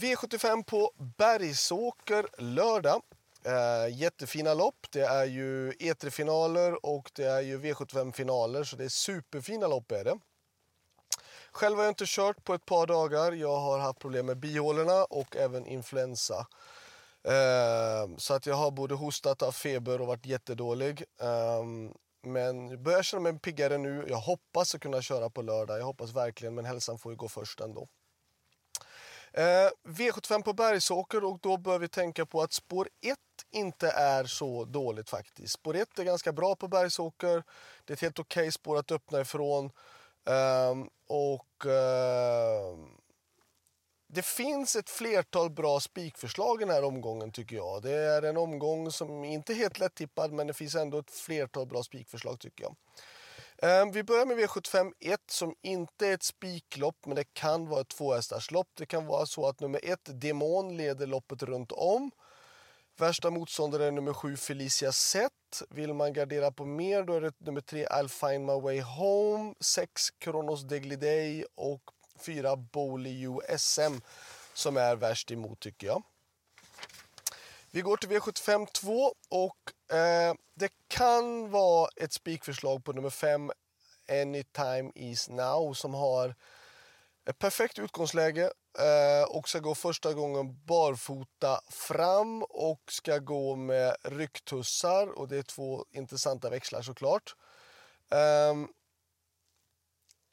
V75 på Bergsåker lördag. Eh, jättefina lopp. Det är ju E3-finaler och det är ju V75-finaler, så det är superfina lopp. är det. Själv har jag inte kört på ett par dagar. Jag har haft problem med bihålorna och även influensa. Eh, så att jag har både hostat, haft feber och varit jättedålig. Eh, men jag börjar känna mig piggare nu. Jag hoppas att kunna köra på lördag. Jag hoppas verkligen, men hälsan får ju gå först ändå. Eh, V75 på Bergsåker och då bör vi tänka på att spår 1 inte är så dåligt faktiskt. Spår 1 är ganska bra på Bergsåker. Det är ett helt okej okay spår att öppna ifrån. Um, och uh, det finns ett flertal bra spikförslag i den här omgången tycker jag. Det är en omgång som inte är helt lätt tippad men det finns ändå ett flertal bra spikförslag tycker jag. Ehm, vi börjar med V75 1 som inte är ett spiklopp men det kan vara ett tvåhästarslopp. Det kan vara så att nummer 1 Demon leder loppet runt om. Värsta motståndare är nummer 7 Felicia Sett. Vill man gardera på mer då är det nummer 3 I'll find my way home, 6 Kronos Degliday och 4 Bowley USM som är värst emot tycker jag. Vi går till V75 2 och eh, det kan vara ett spikförslag på nummer 5 Anytime is now som har ett perfekt utgångsläge eh, och ska gå första gången barfota fram och ska gå med rycktussar och det är två intressanta växlar såklart. Eh,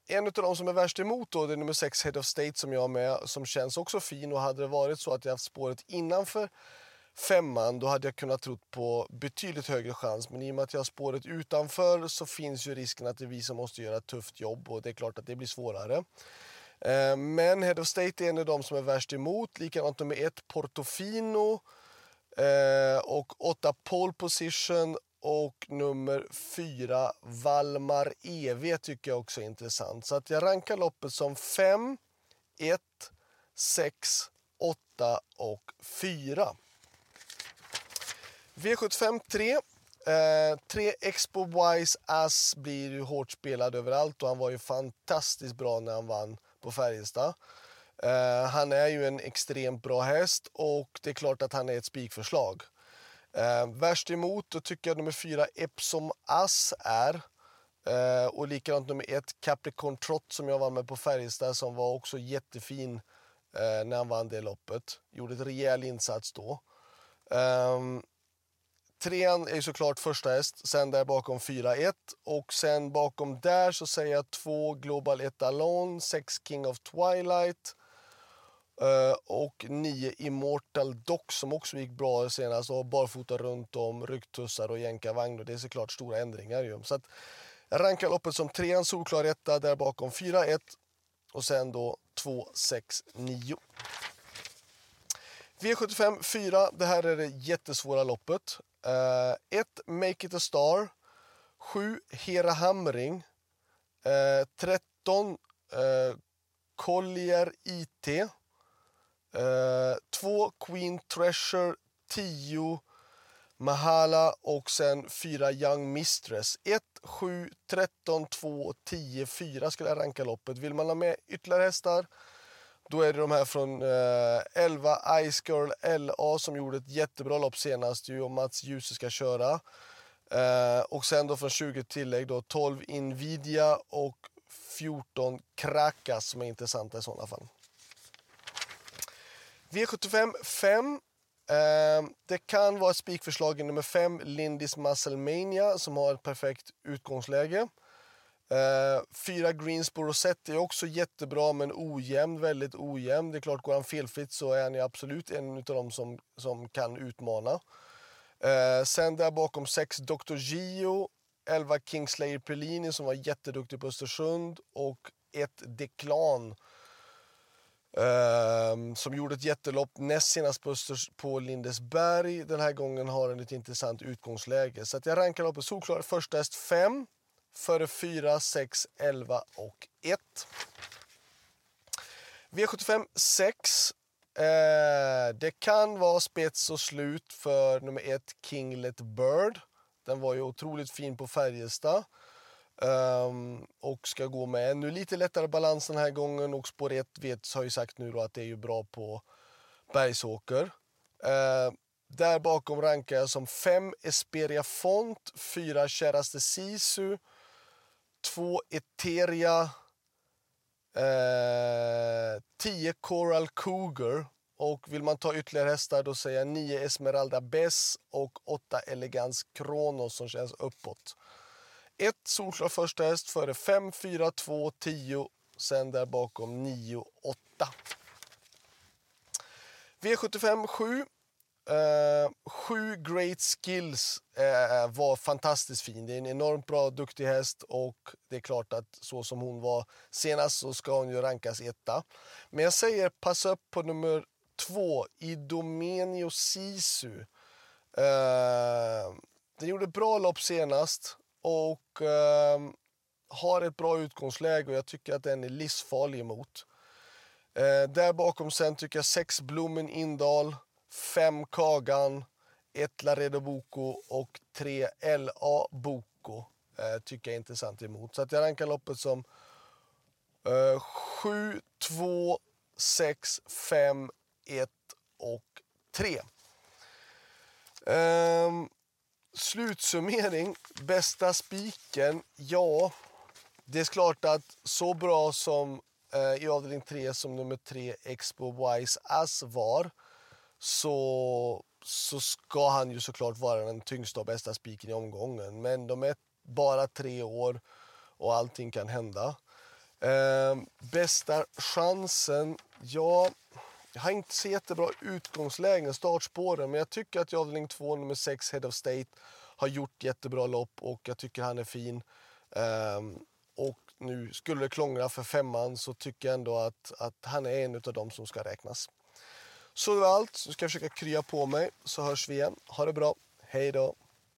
en av de som är värst emot då, det är nummer 6 Head of State som jag har med som känns också fin och hade det varit så att jag haft spåret innanför femman då hade jag kunnat tro på betydligt högre chans men i och med att jag har spåret utanför så finns ju risken att det är vi som måste göra ett tufft jobb och det är klart att det blir svårare. Eh, men Head of State är en av de som är värst emot. Likadant nummer ett, Portofino. Eh, och åtta, Pole Position. Och nummer fyra, Valmar EV tycker jag också är intressant. Så att jag rankar loppet som 5, 1, 6, 8 och 4. V75 3. Eh, tre Expo Wise Ass blir ju hårt spelad överallt och han var ju fantastiskt bra när han vann på Färjestad. Eh, han är ju en extremt bra häst och det är klart att han är ett spikförslag. Eh, värst emot då tycker jag nummer fyra Epsom Ass är. Eh, och likadant nummer ett Capricorn Trot som jag var med på Färjestad som var också jättefin eh, när han vann det loppet. Gjorde ett rejäl insats då. Um, Trean är såklart första häst, sen där bakom 4-1 och sen bakom där så säger jag två Global Etalon, sex King of Twilight eh, och nio Immortal Doc som också gick bra senast och barfota runt om, ryggtussar och jänkarvagn och det är såklart stora ändringar ju. Så att jag rankar loppet som trean solklar etta, där bakom 4-1 och sen då 2, 6, 9. V75 4, det här är det jättesvåra loppet. Eh, 1. Uh, Make it a star. 7. Hera Hamring. 13. Uh, eh, eh, Collier IT. Uh, 2. Queen Treasure. 10. Mahala och sen 4 Young Mistress. 1, 7, 13, 2, 10, 4 skulle jag ranka loppet. Vill man ha med ytterligare hästar då är det de här från eh, 11 Ice Girl LA som gjorde ett jättebra lopp senast ju och Mats Djuse ska köra. Eh, och sen då från 20 tillägg då 12 Nvidia och 14 Krakas som är intressanta i sådana fall. V75 5. Eh, det kan vara ett spikförslag i nummer 5, Lindis Muscle Mania som har ett perfekt utgångsläge. Eh, fyra fyra Greensboro set är också jättebra men ojämn, väldigt ojämn. Det är klart, går han felfritt så är han absolut en av dem som, som kan utmana. Eh, sen där bakom sex Dr. Gio, 11 Kingslayer Pellini som var jätteduktig på Östersund och ett Deklan Uh, eh, som gjorde ett jättelopp näst senast på, Östers, på Lindesberg. Den här gången har den ett intressant utgångsläge. Så att jag rankar loppet solklart första häst 5 före 4, 6, 11 och 1. V75 6. Eh, det kan vara spets och slut för nummer 1 Kinglet Bird. Den var ju otroligt fin på Färjestad. Um, och ska gå med ännu lite lättare balans den här gången och spår 1 vet, har ju sagt nu då att det är ju bra på Bergsåker. Uh, där bakom rankar jag som 5 Esperia Font, 4 Käraste Sisu, 2 Eteria, 10 tio Coral Cougar och vill man ta ytterligare hästar då säger jag 9 Esmeralda Bess och 8 Elegans Kronos som känns uppåt. Ett solklar första häst före 5, 4, 2, 10. Sen där bakom 9, 8. V75 7. Uh, sju Great Skills uh, var fantastiskt fin. Det är en enormt bra, duktig häst och det är klart att så som hon var senast så ska hon ju rankas etta. Men jag säger pass upp på nummer två, Idomenio Sisu. Uh, den gjorde bra lopp senast och uh, har ett bra utgångsläge och jag tycker att den är livsfarlig emot. Uh, där bakom sen tycker jag sex Blommen Indal, fem Kagan, ett Laredo Boko och tre LA Boko Eh, tycker jag är intressant emot. Så att jag rankar loppet som uh, 7, 2, 6, 5, 1 och 3. Ehm, Slutsummering, bästa spiken, ja, det är klart att så bra som eh, i avdelning 3 som nummer 3 Expo Wise As var så, så ska han ju såklart vara den tyngsta och bästa spiken i omgången. Men de är bara tre år och allting kan hända. Eh, bästa chansen, ja, jag har inte så jättebra utgångslägen, startspåren, men jag tycker att i avdelning 2, nummer 6, Head of State, har gjort jättebra lopp och jag tycker han är fin. Um, och nu skulle det klångra för femman så tycker jag ändå att, att han är en av dem som ska räknas. Så det var allt. Nu ska jag försöka krya på mig så hörs vi igen. Ha det bra. Hej då!